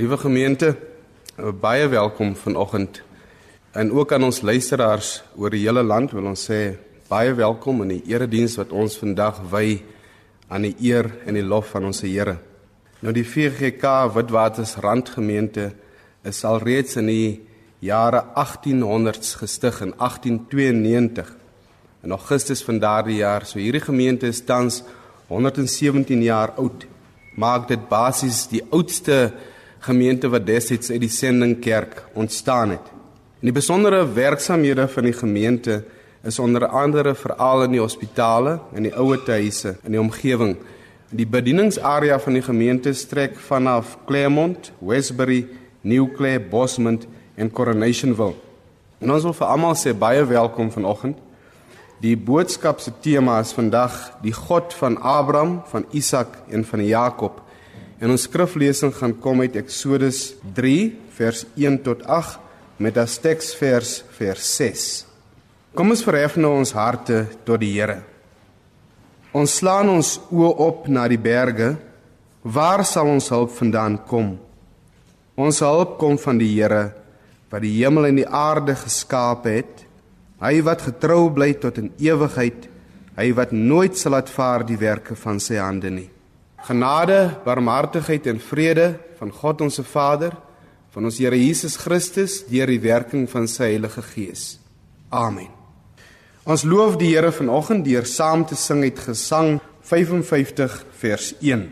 Liewe gemeente, baie welkom vanoggend. En ook aan ons luisteraars oor die hele land wil ons sê baie welkom in die erediens wat ons vandag wy aan die eer en die lof van ons Here. Nou die VGK Witwatersrand gemeente is alreeds in die jare 1800s gestig in 1892. In Augustus van daardie jaar, so hierdie gemeente is tans 117 jaar oud. Maak dit basies die oudste gemeente wat destyds uit die sendingkerk ontstaan het. En die besondere werksamehede van die gemeente is onder andere veral in die hospitale en die ouerhuise in die omgewing. Die bedieningsarea van die gemeente strek vanaf Claremont, Westbury, New Clare, Bosmont en Coronationville. En ons wil vir almal sê baie welkom vanoggend. Die boodskap se tema is vandag die God van Abraham, van Isak en van Jakob. En ons skriflesing gaan kom uit Eksodus 3 vers 1 tot 8 met as teksvers vers 6. Kom ons verhef nou ons harte tot die Here. Ons slaan ons oë op na die berge. Waar sal ons hulp vandaan kom? Ons hulp kom van die Here wat die hemel en die aarde geskaap het. Hy wat getrou bly tot in ewigheid. Hy wat nooit sal laat vaar die werke van sy hande nie. Genade, barmhartigheid en vrede van God ons se Vader, van ons Here Jesus Christus deur die werking van sy Heilige Gees. Amen. Ons loof die Here vanoggend deur saam te sing uit Gesang 55 vers 1.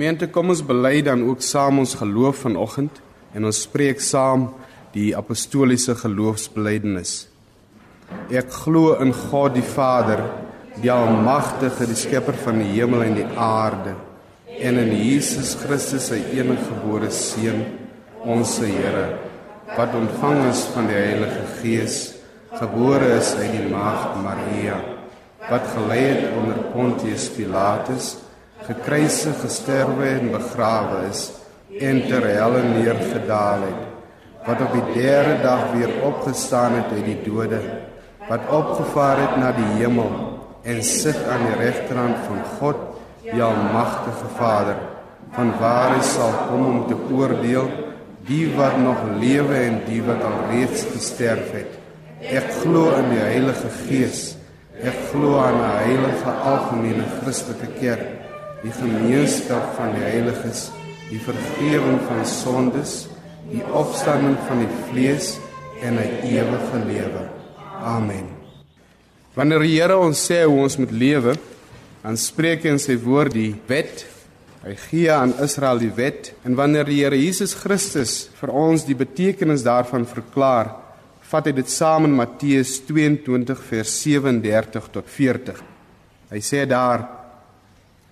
Gemeente, kom ons bely dan ook saam ons geloof vanoggend en ons spreek saam die apostoliese geloofsbelijdenis. Ek glo in God die Vader, die almagtige, die skepper van die hemel en die aarde, en in Jesus Christus, sy eniggebore seun, ons Here, wat ontvang is van die Heilige Gees, gebore is uit die maagd Maria, wat gelei het onder Pontius Pilatus, gekruisig, gesterwe en begrawe is en ter helle neergedaal het wat op die derde dag weer opgestaan het uit die dode wat opgevaar het na die hemel en sit aan die regterhand van God die almagtige Vader van waar hy sal kom om te oordeel die wat nog lewe en die wat al reeds gesterf het. Ek glo in die Heilige Gees. Ek glo aan 'n heilige algemene Christelike kerk die gemeenskap van die heiliges, die vergifnis van sondes, die opstanding van die vlees en 'n ewige lewe. Amen. Wanneer die Here ons sê hoe ons moet lewe, dan spreek hy in sy woord die wet. Hy gee aan Israel die wet en wanneer die Here Jesus Christus vir ons die betekenis daarvan verklaar, vat hy dit saam in Matteus 22 vers 37 tot 40. Hy sê daar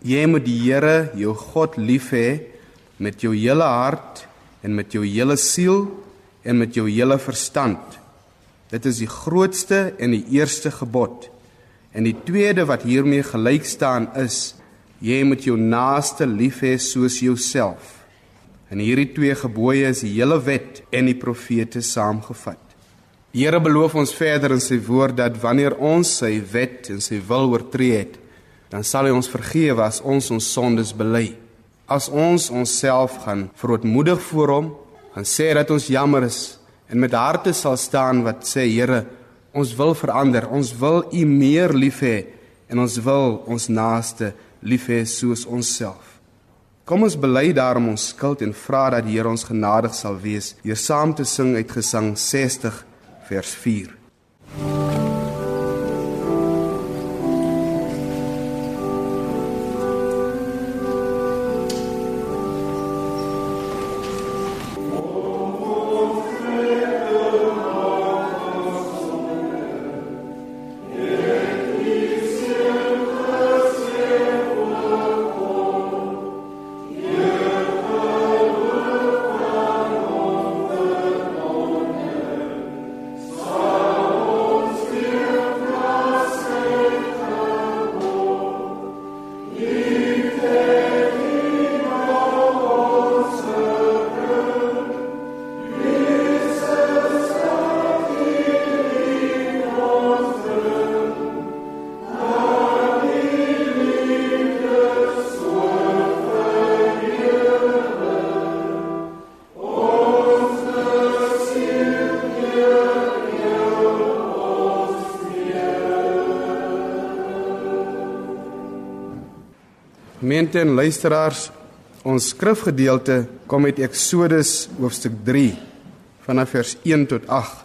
Jy moet die Here, jou God, lief hê met jou hele hart en met jou hele siel en met jou hele verstand. Dit is die grootste en die eerste gebod. En die tweede wat hiermee gelyk staan is: jy moet jou naaste lief hê soos jouself. En hierdie twee gebooie is die hele wet en die profete saamgevat. Die Here beloof ons verder in sy woord dat wanneer ons sy wet en sy wil oortree het, dan sal hy ons vergewe as ons ons sondes bely. as ons onsself gaan verootmoedig voor hom, gaan sê dat ons jammer is en met harte sal staan wat sê Here, ons wil verander, ons wil U meer lief hê en ons wil ons naaste lief hê soos onsself. Kom ons bely daarom ons skuld en vra dat die Here ons genadig sal wees deur saam te sing uit Gesang 60 vers 4. Gemeente en luisteraars, ons skrifgedeelte kom uit Eksodus hoofstuk 3 vanaf vers 1 tot 8.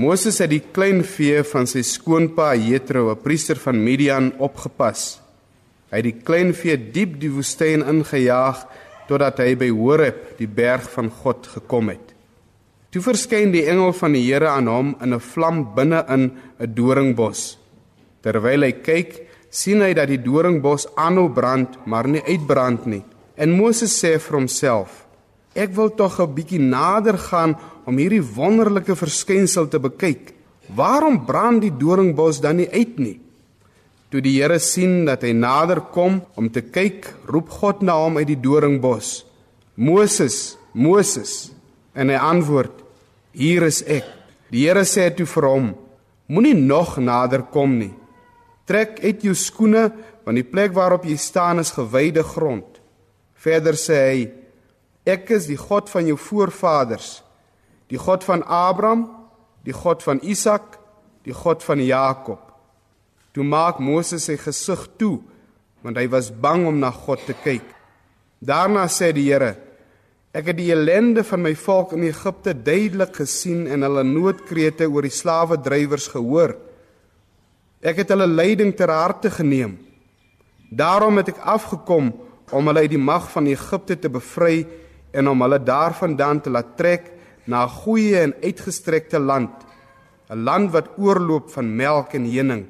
Moses het die klein vee van sy skoonpa Jethro, 'n priester van Midian, opgepas. Hy het die klein vee diep die woestyn ingejaag totdat hy by Horeb, die berg van God, gekom het. Toe verskyn die engel van die Here aan hom in 'n vlam binne in 'n doringbos. Terwyl hy kyk, sien hy dat die doringbos aanhou brand, maar nie uitbrand nie. En Moses sê vir homself: Ek wil tog 'n bietjie nader gaan om hierdie wonderlike verskynsel te bekyk. Waarom brand die doringbos dan nie uit nie? Toe die Here sien dat hy nader kom om te kyk, roep God na hom uit die doringbos: Moses, Moses. En hy antwoord: Hier is ek. Die Here sê toe vir hom: Moenie nog nader kom nie. Trek uit jou skoene want die plek waarop jy staan is gewyde grond. Verder sê hy: Ek is die God van jou voorvaders, die God van Abraham, die God van Isak, die God van Jakob. Toe maak Moses sy gesig toe want hy was bang om na God te kyk. Daarna sê die Here: Ek het die ellende van my volk in Egipte duidelik gesien en hulle noodkrete oor die slawe drywers gehoor. Ek het hulle lyding ter harte geneem. Daarom het ek afgekom om hulle uit die mag van Egipte te bevry en om hulle daarvandaan te laat trek na 'n goeie en uitgestrekte land, 'n land wat oorloop van melk en honing.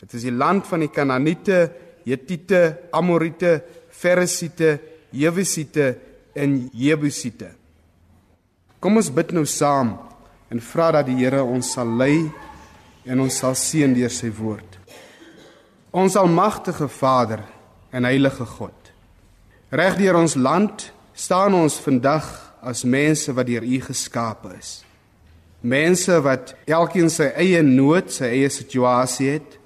Dit is die land van die Kanaaniete, Hetiete, Amoriete, Ferisiete, Jebusiete en Jebusiete. Kom ons bid nou saam en vra dat die Here ons sal lei en ons sal seën deur sy woord. Ons almagtige Vader en heilige God. Reg deur ons land staan ons vandag as mense wat deur U geskape is. Mense wat elkeen sy eie nood, sy eie situasie het.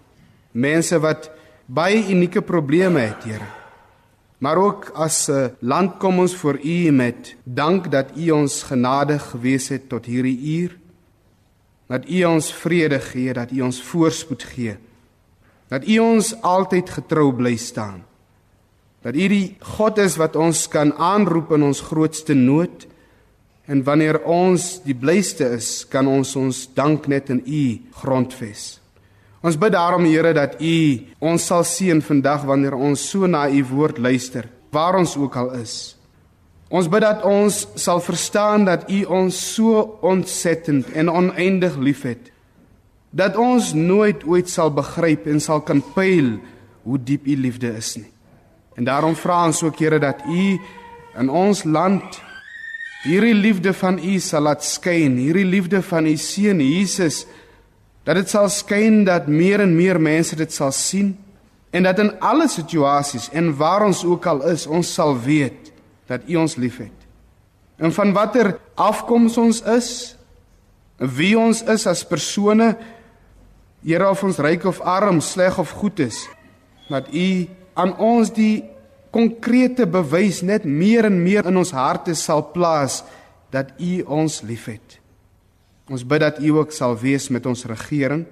Mense wat baie unieke probleme het, Here. Maar ook as 'n land kom ons voor U met dank dat U ons genadig gewees het tot hierdie uur dat U ons vrede gee, dat U ons voorspoed gee. Dat U ons altyd getrou bly staan. Dat U die God is wat ons kan aanroep in ons grootste nood en wanneer ons die blyste is, kan ons ons dank net in U grondves. Ons bid daarom Here dat U ons sal seën vandag wanneer ons so na U woord luister, waar ons ook al is. Ons bid dat ons sal verstaan dat U ons so ontsettend en oneindig liefhet dat ons nooit ooit sal begryp en sal kan pyl hoe diep U liefde is nie. En daarom vra ons ook Here dat U in ons land hierdie liefde van U sal laat skyn, hierdie liefde van U seun Jesus dat dit sal skyn dat meer en meer mense dit sal sien en dat in alle situasies en waar ons ook al is, ons sal weet dat U ons liefhet. En van watter afkoms ons is, wie ons is as persone, Here of ons ryk of arm, sleg of goed is, dat U aan ons die konkrete bewys net meer en meer in ons harte sal plaas dat U ons liefhet. Ons bid dat U ook sal wees met ons regering,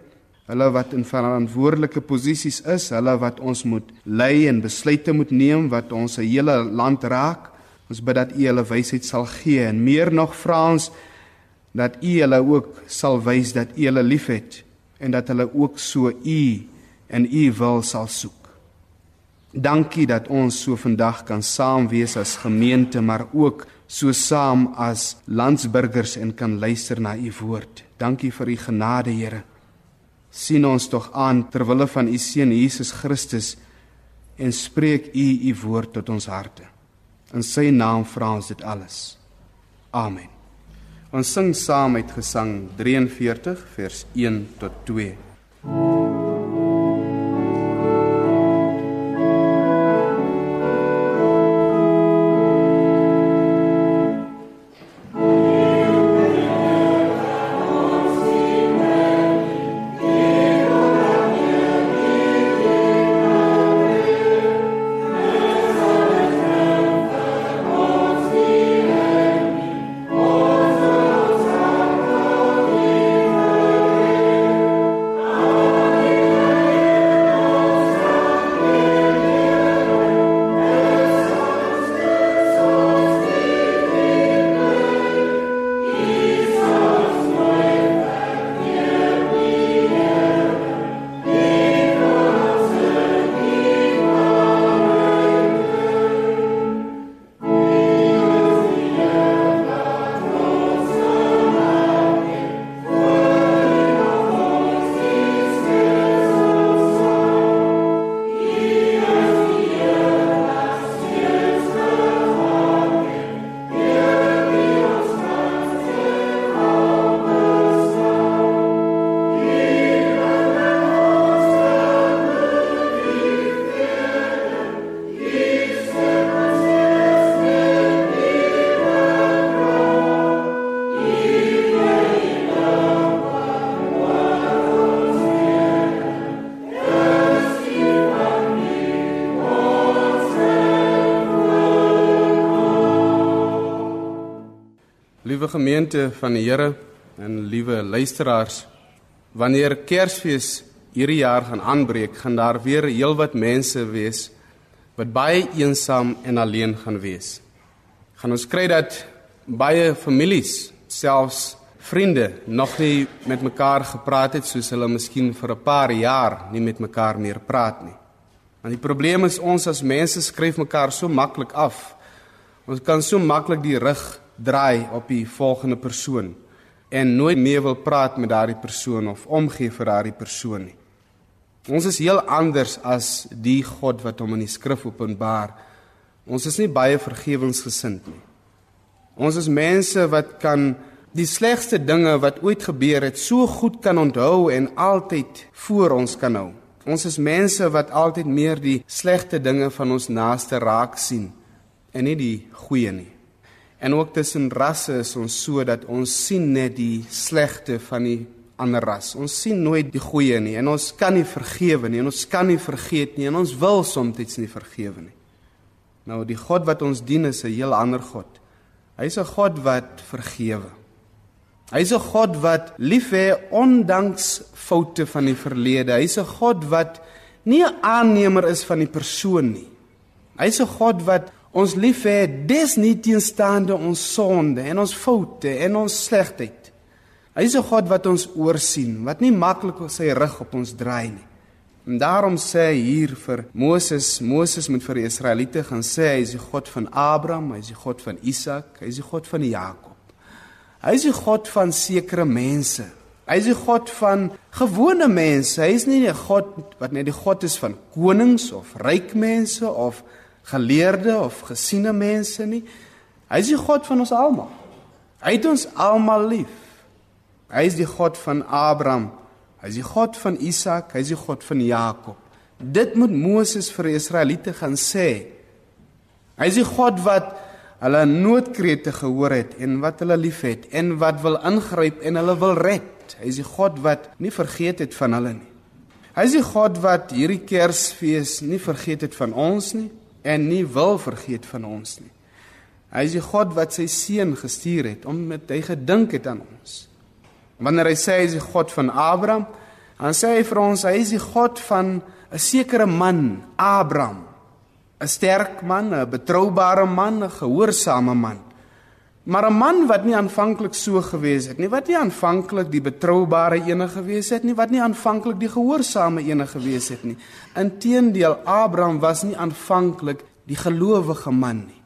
hulle wat in verantwoordelike posisies is, hulle wat ons moet lei en besluite moet neem wat ons hele land raak. Ons bid dat U hulle wysheid sal gee en meer nog vra ons dat U hulle ook sal wys dat U hulle liefhet en dat hulle ook so U en U wil sal soek. Dankie dat ons so vandag kan saam wees as gemeente, maar ook so saam as landsburgers en kan luister na u woord. Dankie vir u genade, Here. sien ons tog aan ter wille van u seun Jesus Christus en spreek u u woord tot ons harte. In sy naam vra ons dit alles. Amen. Ons sing saam met gesang 43 vers 1 tot 2. Liewe gemeente van die Here en liewe luisteraars, wanneer Kersfees hierdie jaar gaan aanbreek, gaan daar weer heelwat mense wees wat baie eensaam en alleen gaan wees. Gaan ons kry dat baie families, selfs vriende, nog nie met mekaar gepraat het soos hulle miskien vir 'n paar jaar nie met mekaar meer praat nie. Want die probleem is ons as mense skryf mekaar so maklik af. Ons kan so maklik die rug draai op die volgende persoon en nooit meer wil praat met daardie persoon of omgee vir daardie persoon nie. Ons is heel anders as die God wat hom in die skrif openbaar. Ons is nie baie vergewensgesind nie. Ons is mense wat kan die slegste dinge wat ooit gebeur het so goed kan onthou en altyd voor ons kan hou. Ons is mense wat altyd meer die slegte dinge van ons naaste raak sien en nie die goeie nie. En ook tussen rasse is ons so dat ons sien net die slegte van die ander ras. Ons sien nooit die goeie nie en ons kan nie vergewe nie en ons kan nie vergeet nie en ons wil soms nie vergewe nie. Nou die God wat ons dien is 'n heel ander God. Hy's 'n God wat vergewe. Hy's 'n God wat lief hê ondanks foute van die verlede. Hy's 'n God wat nie 'n aannemer is van die persoon nie. Hy's 'n God wat ons lief hê dis nie teenstaande ons sonde en ons foute en ons slegheid. Hy is 'n God wat ons oorsien, wat nie maklik sy rug op ons draai nie. En daarom sê hy hier vir Moses, Moses moet vir die Israeliete gaan sê hy is die God van Abraham, hy is die God van Isak, hy is die God van Jakob. Hy is die God van sekere mense. Hy is die God van gewone mense. Hy is nie 'n God wat net die God is van konings of ryk mense of geleerde of gesiene mense nie. Hy is die God van ons almal. Hy het ons almal lief. Hy is die God van Abraham. Hy is die God van Isak, hy is die God van Jakob. Dit moet Moses vir die Israeliete gaan sê. Hy is die God wat hulle noodkrete gehoor het en wat hulle liefhet en wat wil ingryp en hulle wil red. Hy is die God wat nie vergeet het van hulle nie. Hy is die God wat hierdie Kersfees nie vergeet het van ons nie. En nie wil vergeet van ons nie. Hy is die God wat sy seun gestuur het om met hy gedink het aan ons. Wanneer hy sê hy is die God van Abraham, dan sê hy vir ons hy is die God van 'n sekere man, Abraham. 'n Sterk man, 'n betroubare man, 'n gehoorsame man. Maar 'n man wat nie aanvanklik so gewees het nie, wat nie aanvanklik die betroubare ene gewees het nie, wat nie aanvanklik die gehoorsame ene gewees het nie. Inteendeel, Abraham was nie aanvanklik die gelowige man nie.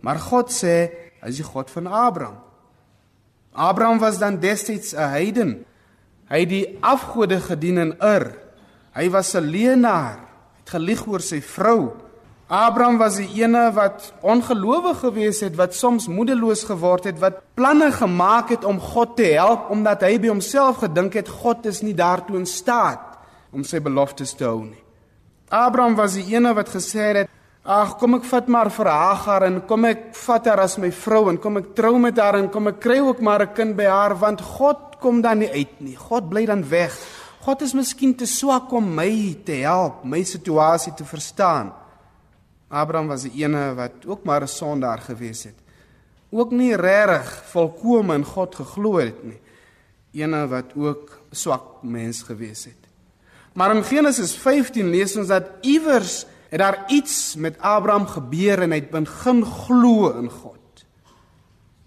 Maar God sê, hy is die God van Abraham. Abraham was dan destyds 'n heiden. Hy het die afgode gedien in Ur. Hy was 'n leenaar, het gelieg oor sy vrou. Abraham was die ene wat ongelowig gewees het, wat soms moedeloos geword het, wat planne gemaak het om God te help omdat hy by homself gedink het God is nie daartoe in staat om sy beloftes te hou nie. Abraham was die ene wat gesê het, "Ag, kom ek vat maar vir Hagar en kom ek vat haar as my vrou en kom ek trou met haar en kom ek kry ook maar 'n kind by haar want God kom dan nie uit nie. God bly dan weg. God is miskien te swak om my te help, my situasie te verstaan." Abraham was die ene wat ook maar 'n sondaar gewees het. Ook nie regtig volkome in God geglo het nie. Ene wat ook swak mens gewees het. Maar in Genesis 15 lees ons dat iewers het daar iets met Abraham gebeur en hy het begin glo in God.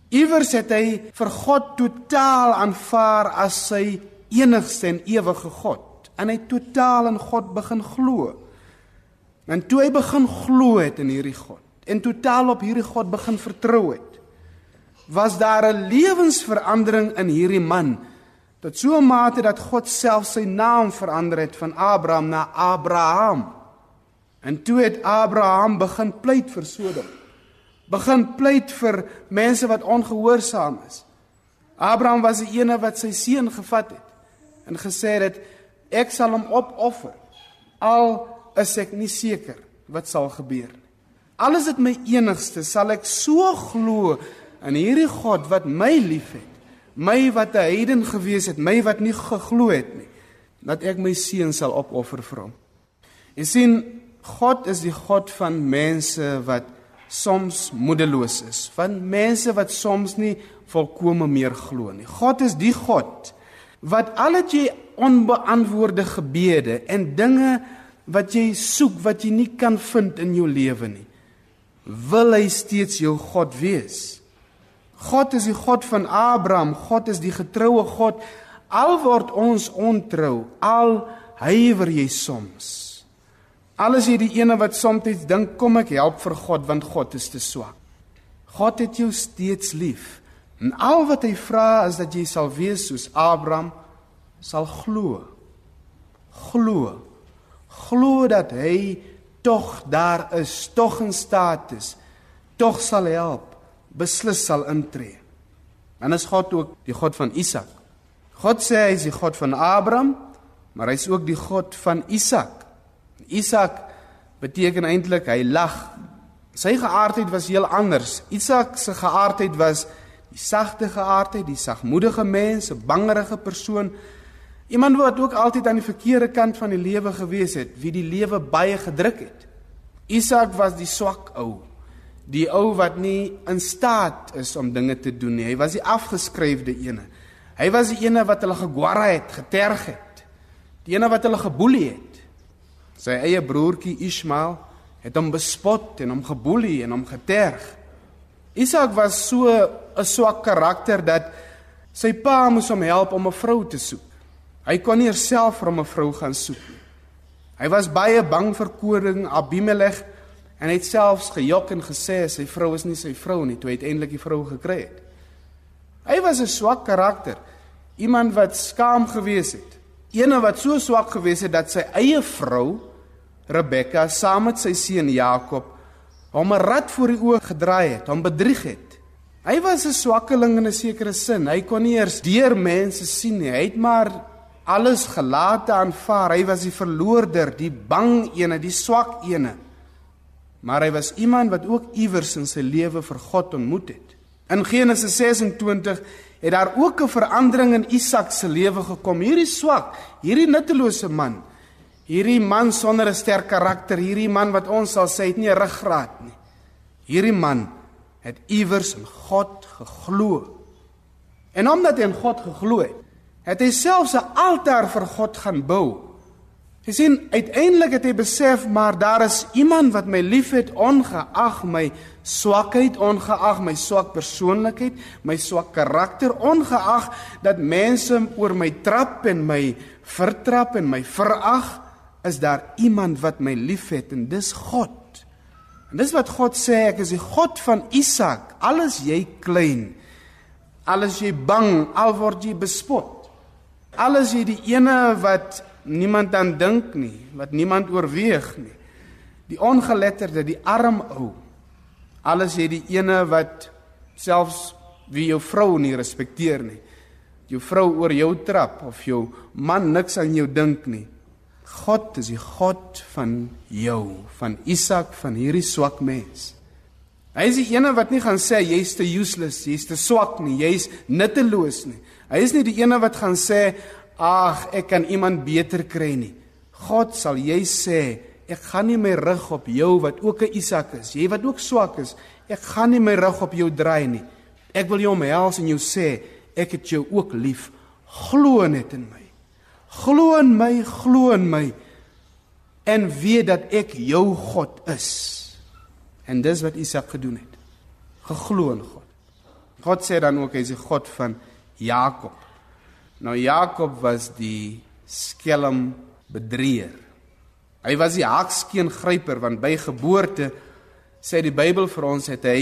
Iewers het hy vir God totaal aanvaar as sy enigste en ewige God en hy totaal in God begin glo. En toe hy begin glo het in hierdie God en totaal op hierdie God begin vertrou het, was daar 'n lewensverandering in hierdie man tot so 'n mate dat God self sy naam verander het van Abraham na Abraham. En toe het Abraham begin pleit vir Sodom. Begin pleit vir mense wat ongehoorsaam is. Abraham was die ene wat sy seun gevat het en gesê het ek sal hom opoffer al is ek nie seker wat sal gebeur nie. Al is dit my enigste, sal ek so glo in hierdie God wat my liefhet, my wat 'n heiden gewees het, my wat nie geglo het nie, dat ek my seun sal opoffer vir hom. Jy sien, God is die God van mense wat soms moedeloos is, van mense wat soms nie volkome meer glo nie. God is die God wat al het jy onbeantwoorde gebede en dinge wat jy soek wat jy nie kan vind in jou lewe nie. Wil hy steeds jou God wees? God is die God van Abraham, God is die getroue God. Al word ons ontrou, al huiwer jy soms. Al is jy die ene wat soms dink kom ek help vir God want God is te swak. God het jou steeds lief. En al wat hy vra is dat jy sal wees soos Abraham sal glo. Glo glo dat hy tog daar is, tog in staat is, tog sal help, beslis sal intree. En is God ook die God van Isak. God sê hy is die God van Abraham, maar hy is ook die God van Isak. Isak beteken eintlik hy lag. Sy geaardheid was heel anders. Isak se geaardheid was die sagte geaardheid, die sagmoedige mens, 'n bangerige persoon Iemand wat ook altyd aan die verkeerde kant van die lewe gewees het, wie die lewe baie gedruk het. Isak was die swak ou. Die ou wat nie in staat is om dinge te doen nie. Hy was die afgeskryfde ene. Hy was die ene wat hulle gegwarra het, geterg het. Die ene wat hulle geboelie het. Sy eie broertjie Ismael het hom bespot en hom geboelie en hom geterg. Isak was so 'n swak karakter dat sy pa moes hom help om 'n vrou te soek. Hy kon nie self vir hom 'n vrou gaan soek nie. Hy was baie bang vir koning Abimelech en het selfs gejok en gesê sy vrou is nie sy vrou nie toe hy uiteindelik die vrou gekry het. Hy was 'n swak karakter, iemand wat skaam gewees het. Eene wat so swak gewees het dat sy eie vrou Rebekka saam met sy seun Jakob hom 'n rad voor die oë gedraai het, hom bedrieg het. Hy was 'n swakkeling in 'n sekere sin. Hy kon nie eers deur mense sien nie. Hy het maar alles gelate aanvaar. Hy was die verloorder, die bang ene, die swak ene. Maar hy was iemand wat ook iewers in sy lewe vir God ontmoet het. In Genesis 26 het daar ook 'n verandering in Isak se lewe gekom. Hierdie swak, hierdie nuttelose man Hierdie man sonder 'n sterk karakter, hierdie man wat ons sal sê het nie 'n ruggraat nie. Hierdie man het iewers in God geglo. En omdat hy in God geglo het, het hy selfs 'n altaar vir God gaan bou. Jy sien, uiteindelik het hy besef maar daar is iemand wat my liefhet ongeag my swakheid, ongeag my swak persoonlikheid, my swak karakter, ongeag dat mense oor my trap en my vertrap en my verag is daar iemand wat my liefhet en dis God. En dis wat God sê, ek is die God van Isak. Alles jy klein. Alles jy bang, al word jy bespot. Alles jy die ene wat niemand aan dink nie, wat niemand oorweeg nie. Die ongeletterde, die arm ou. Alles jy die ene wat selfs wie jou vrou nie respekteer nie. Jou vrou oor jou trap of jou man niks aan jou dink nie. God is die God van jou, van Isak, van hierdie swak mens. Hy is die ene wat nie gaan sê jy's te useless, jy's te swak nie, jy's nutteloos nie. Hy is nie die ene wat gaan sê ag, ek kan iemand beter kry nie. God sal jy sê, ek gaan nie my rug op jou wat ook 'n Isak is, jy wat ook swak is, ek gaan nie my rug op jou draai nie. Ek wil jou omhels en jou sê, ek het jou ook lief. Glo net in my. Glo in my, glo in my en weet dat ek jou God is. En dis wat Isak gedoen het. Geglo in God. God sê dan ook hy is die God van Jakob. Nou Jakob was die skelm bedrieër. Hy was die hakskeen gryper want by geboorte sê die Bybel vir ons het hy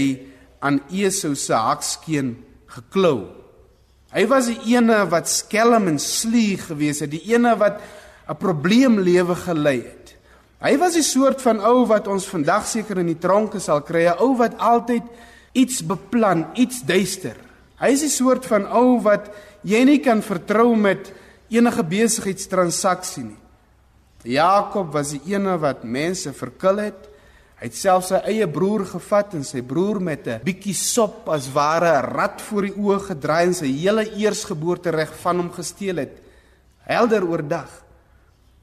aan Esau se hakskeen geklou. Hy was die ene wat skelm en slieg gewees het, die ene wat 'n probleemlewe gelei het. Hy was die soort van ou wat ons vandag seker in die tronke sal kry, 'n ou wat altyd iets beplan, iets duister. Hy is die soort van ou wat jy nie kan vertrou met enige besigheidstransaksie nie. Jakob was die ene wat mense verkil het, Hy het self sy eie broer gevat en sy broer met 'n bietjie sop as ware 'n rad voor die oë gedraai en sy hele eersgeboorte reg van hom gesteel het. Helder oordag.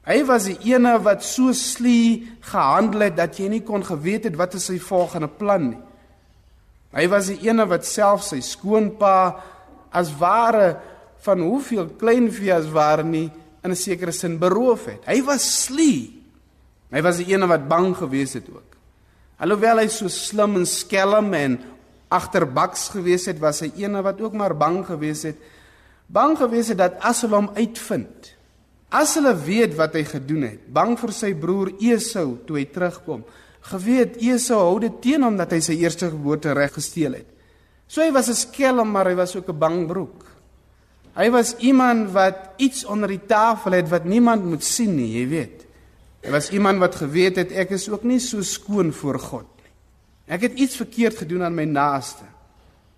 Hy was die ene wat so slie gehandel het dat jy nie kon geweet het wat is sy volgende plan nie. Hy was die ene wat self sy skoonpa as ware van hoeveel kleinvee as ware nie in 'n sekere sin beroof het. Hy was slie. Hy was die ene wat bang gewees het ook. Alhoewel hy so slim en skelm en agterbaks gewees het, was hy eene wat ook maar bang gewees het. Bang gewees het dat as hulle hom uitvind, as hulle weet wat hy gedoen het, bang vir sy broer Esau toe hy terugkom. Geweet Esau hou dit teen hom dat hy sy eerste geboorte reg gesteel het. So hy was 'n skelm, maar hy was ook 'n bang broek. Hy was iemand wat iets onder die tafel het wat niemand moet sien nie, jy weet. Hy was iemand wat geweet het ek is ook nie so skoon voor God nie. Ek het iets verkeerd gedoen aan my naaste.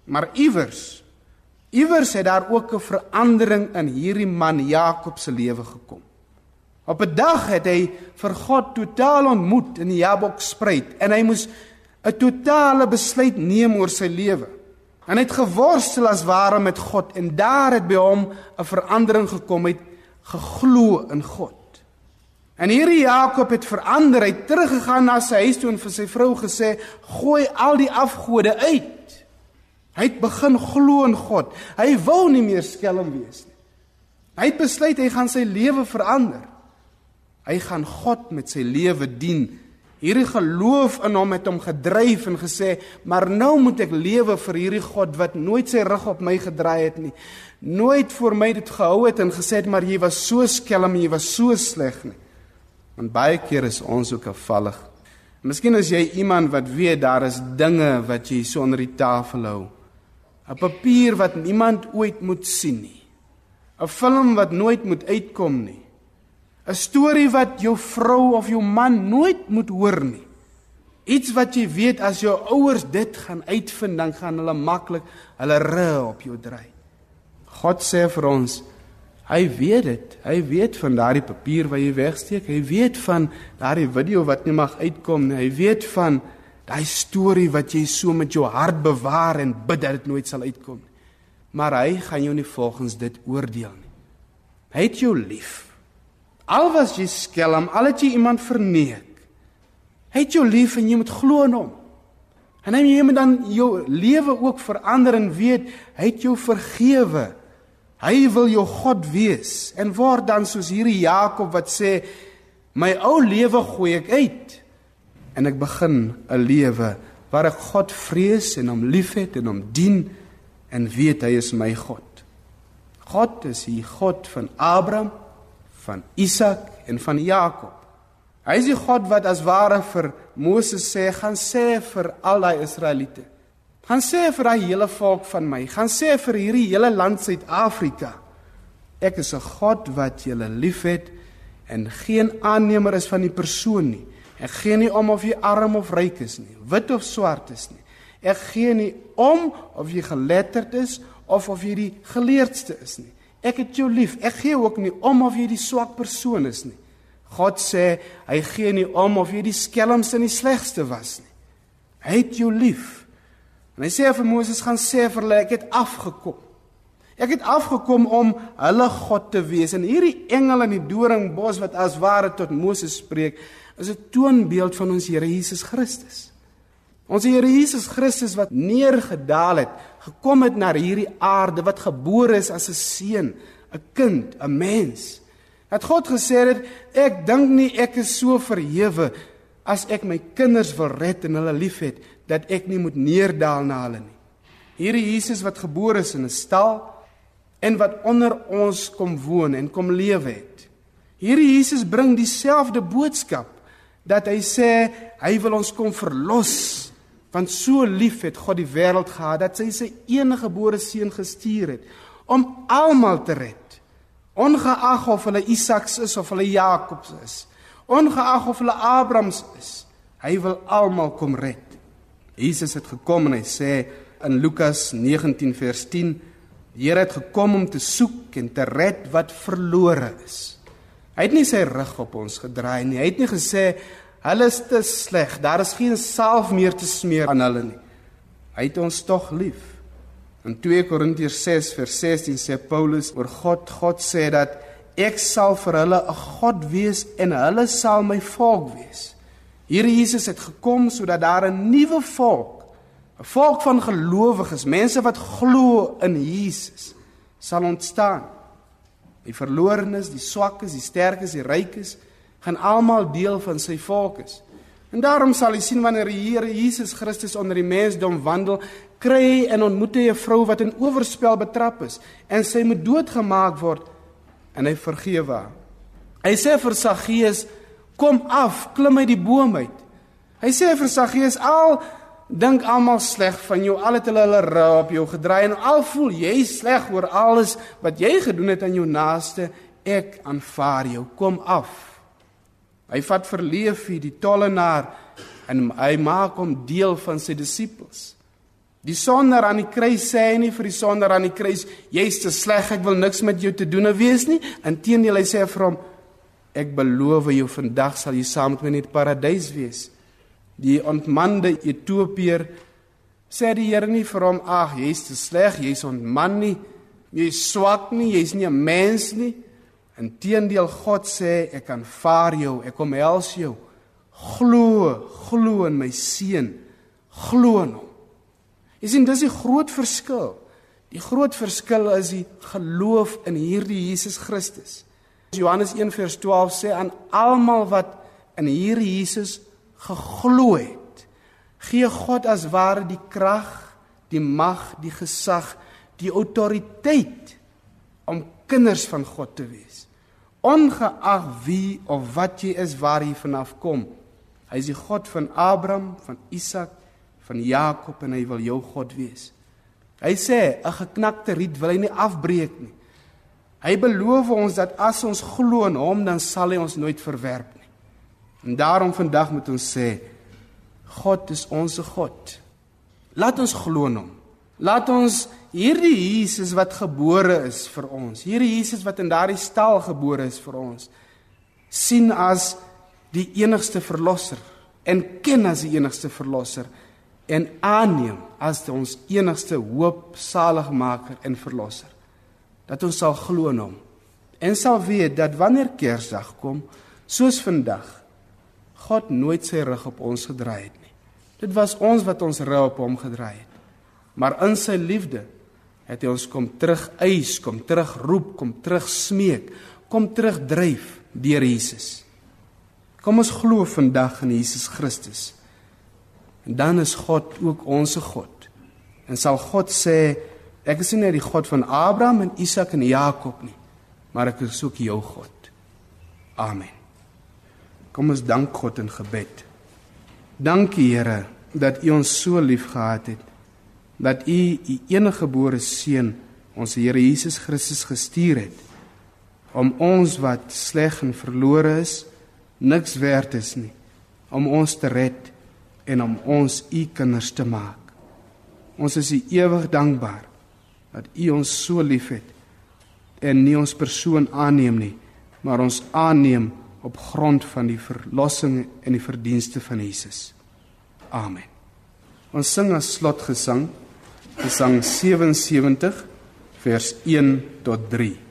Maar iewers iewers het daar ook 'n verandering in hierdie man Jakob se lewe gekom. Op 'n dag het hy vir God totaal ontmoet in die Jabokspruit en hy moes 'n totale besluit neem oor sy lewe. En hy het geworstel as ware met God en daar het by hom 'n verandering gekom. Hy het geglo in God. En hierdie Jakob het verander, hy het teruggegaan na sy huis toe en vir sy vrou gesê: "Gooi al die afgode uit." Hy het begin glo in God. Hy wou nie meer skelm wees nie. Hy het besluit hy gaan sy lewe verander. Hy gaan God met sy lewe dien. Hierdie geloof in hom het hom gedryf en gesê: "Maar nou moet ek lewe vir hierdie God wat nooit sy rug op my gedraai het nie. Nooit vir my dit gehou het en gesê het maar jy was so skelm, jy was so sleg nie." Want baie keer is ons ook afvallig. Miskien as jy iemand wat weet daar is dinge wat jy so onder die tafel hou. 'n Papier wat niemand ooit moet sien nie. 'n Film wat nooit moet uitkom nie. 'n Storie wat jou vrou of jou man nooit moet hoor nie. Iets wat jy weet as jou ouers dit gaan uitvind, dan gaan hulle maklik hulle rug op jou draai. God sê vir ons Hy weet dit. Hy weet van daardie papier wat jy wegsteek. Hy weet van daardie video wat nie mag uitkom nie. Hy weet van daai storie wat jy so met jou hart bewaar en bid dat dit nooit sal uitkom nie. Maar hy gaan jou nie volgens dit oordeel nie. Hy het jou lief. Al was jy skelm, al het jy iemand verneek. Hy het jou lief en jy moet glo in hom. En hy moet dan jou lewe ook verander en weet hy het jou vergewe. Hy wil jou God wees en word dan soos hierdie Jakob wat sê my ou lewe gooi ek uit en ek begin 'n lewe waar ek God vrees en hom liefhet en hom dien en weet hy is my God. God is die God van Abraham, van Isak en van Jakob. Hy is die God wat as ware vir Moses sê, gaan sê vir al daai Israeliete. Gaan sê vir daai hele volk van my, gaan sê vir hierdie hele land Suid-Afrika. Ek is 'n God wat julle liefhet en geen aannemer is van die persoon nie. Ek gee nie om of jy arm of ryk is nie, wit of swart is nie. Ek gee nie om of jy geletterd is of of jy die geleerdste is nie. Ek het jou lief. Ek gee ook nie om of jy die swak persoon is nie. God sê hy gee nie om of jy die skelmste en die slegste was nie. Hy het jou lief. En hy sê vir Moses gaan sê vir hulle ek het afgekom. Ek het afgekom om hulle God te wees en hierdie engel in die doringbos wat as ware tot Moses spreek is 'n toonbeeld van ons Here Jesus Christus. Ons Here Jesus Christus wat neergedaal het, gekom het na hierdie aarde wat gebore is as 'n seun, 'n kind, 'n mens. Dat God gesê het, ek dink nie ek is so verhewe as ek my kinders wil red en hulle liefhet dat ek nie moet neerdaal na hulle nie. Hierdie Jesus wat gebore is in 'n stal en wat onder ons kom woon en kom lewe het. Hierdie Jesus bring dieselfde boodskap dat hy sê hy wil ons kom verlos want so lief het God die wêreld gehad dat hy sy enige gebore seun gestuur het om almal te red ongeag of hulle Isaks is of hulle Jakobs is ongeag of hulle Abrahams is. Hy wil almal kom red. Jesus het gekom en hy sê in Lukas 19 vers 10 die Here het gekom om te soek en te red wat verlore is. Hy het nie sy rug op ons gedraai nie. Hy het nie gesê hulle is te sleg, daar is geen salf meer te smeer aan hulle nie. Hy het ons tog lief. In 2 Korintiërs 6 vers 16 sê Paulus oor God, God sê dat ek sal vir hulle 'n God wees en hulle sal my volk wees. Hier Jesus het gekom sodat daar 'n nuwe volk, 'n volk van gelowiges, mense wat glo in Jesus, sal ontstaan die verlorenes, die swakkes, die sterkes, die rykes, gaan almal deel van sy volk is. En daarom sal jy sien wanneer die Here Jesus Christus onder die mensdom wandel, kry hy en ontmoet hy 'n vrou wat in oorspel betrap is en sy moet doodgemaak word en hy vergewe haar. Hy sê vir Saggeus, kom af, klim uit die boom uit. Hy sê vir Saggeus, al dink almal sleg van jou, al het hulle hulle rou op jou gedraai en al voel jy sleg oor alles wat jy gedoen het aan jou naaste, ek aanvaar jou, kom af. Hy vat verleef hier die tollenaar en hy maak hom deel van sy disippels. Die sondaar aan die kruis sê hy nie vir die sondaar aan die kruis, jy's te sleg, ek wil niks met jou te doen hê wees nie. Inteendeel hy sê vir hom, ek beloof jou vandag sal jy saam met my in die paradys wees die ontmande Ethiopier sê die Here nie vir hom ag jy's te sleg jy's ontman nie jy's swak nie jy's nie 'n mens nie inteendeel God sê ek aanvaar jou ek omhels jou. Glo glo in my seun. Glo in hom. Jy sien dis die groot verskil. Die groot verskil is die geloof in hierdie Jesus Christus. Johannes 1:12 sê aan almal wat in hierdie Jesus geglo het, gee God as ware die krag, die mag, die gesag, die autoriteit om kinders van God te wees. Ongeag wie of wat jy is, waar jy vanaf kom. Hy is die God van Abraham, van Isak, van Jakob en hy wil jou God wees. Hy sê 'n geknakte riet wil hy nie afbreek nie. Hy beloof ons dat as ons glo in hom, dan sal hy ons nooit verwerp nie. En daarom vandag moet ons sê God is ons God. Laat ons glo in hom. Laat ons hierdie Jesus wat gebore is vir ons, hierdie Jesus wat in daardie stal gebore is vir ons, sien as die enigste verlosser en ken as die enigste verlosser en aanneem as ons enigste hoop saligmaker en verlosser. Dat ons sal glo in hom en sal weet dat wanneer Kersdag kom, soos vandag, God nooit sy rug op ons gedraai het nie. Dit was ons wat ons rug op hom gedraai het. Maar in sy liefde het hy ons kom terug eis, kom terug roep, kom terug smeek, kom terug dryf deur Jesus. Kom ons glo vandag in Jesus Christus. En dan is God ook ons God. En sal God sê, ek is nie net die God van Abraham en Isak en Jakob nie, maar ek is ook jou God. Amen. Kom ons dank God in gebed. Dankie Here dat U ons so liefgehad het dat U U enige gebore seun, ons Here Jesus Christus gestuur het om ons wat sleg en verlore is, niks werd is nie, om ons te red en om ons U kinders te maak. Ons is U ewig dankbaar dat U ons so liefhet en nie ons persoon aanneem nie, maar ons aanneem op grond van die verlossing en die verdienste van Jesus. Amen. Ons sing as slotgesang Gesang 77 vers 1 tot 3.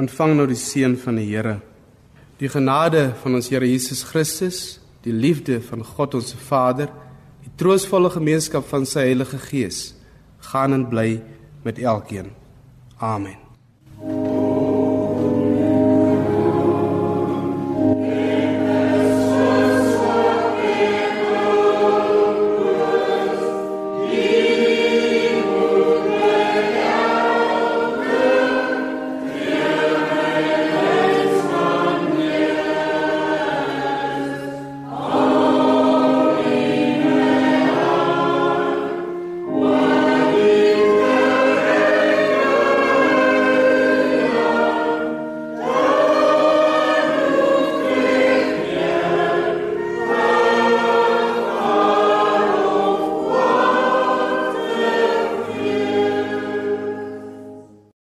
Ontvang nou die seën van die Here. Die genade van ons Here Jesus Christus, die liefde van God ons Vader, die troostvolle gemeenskap van sy Heilige Gees, gaan en bly met elkeen. Amen.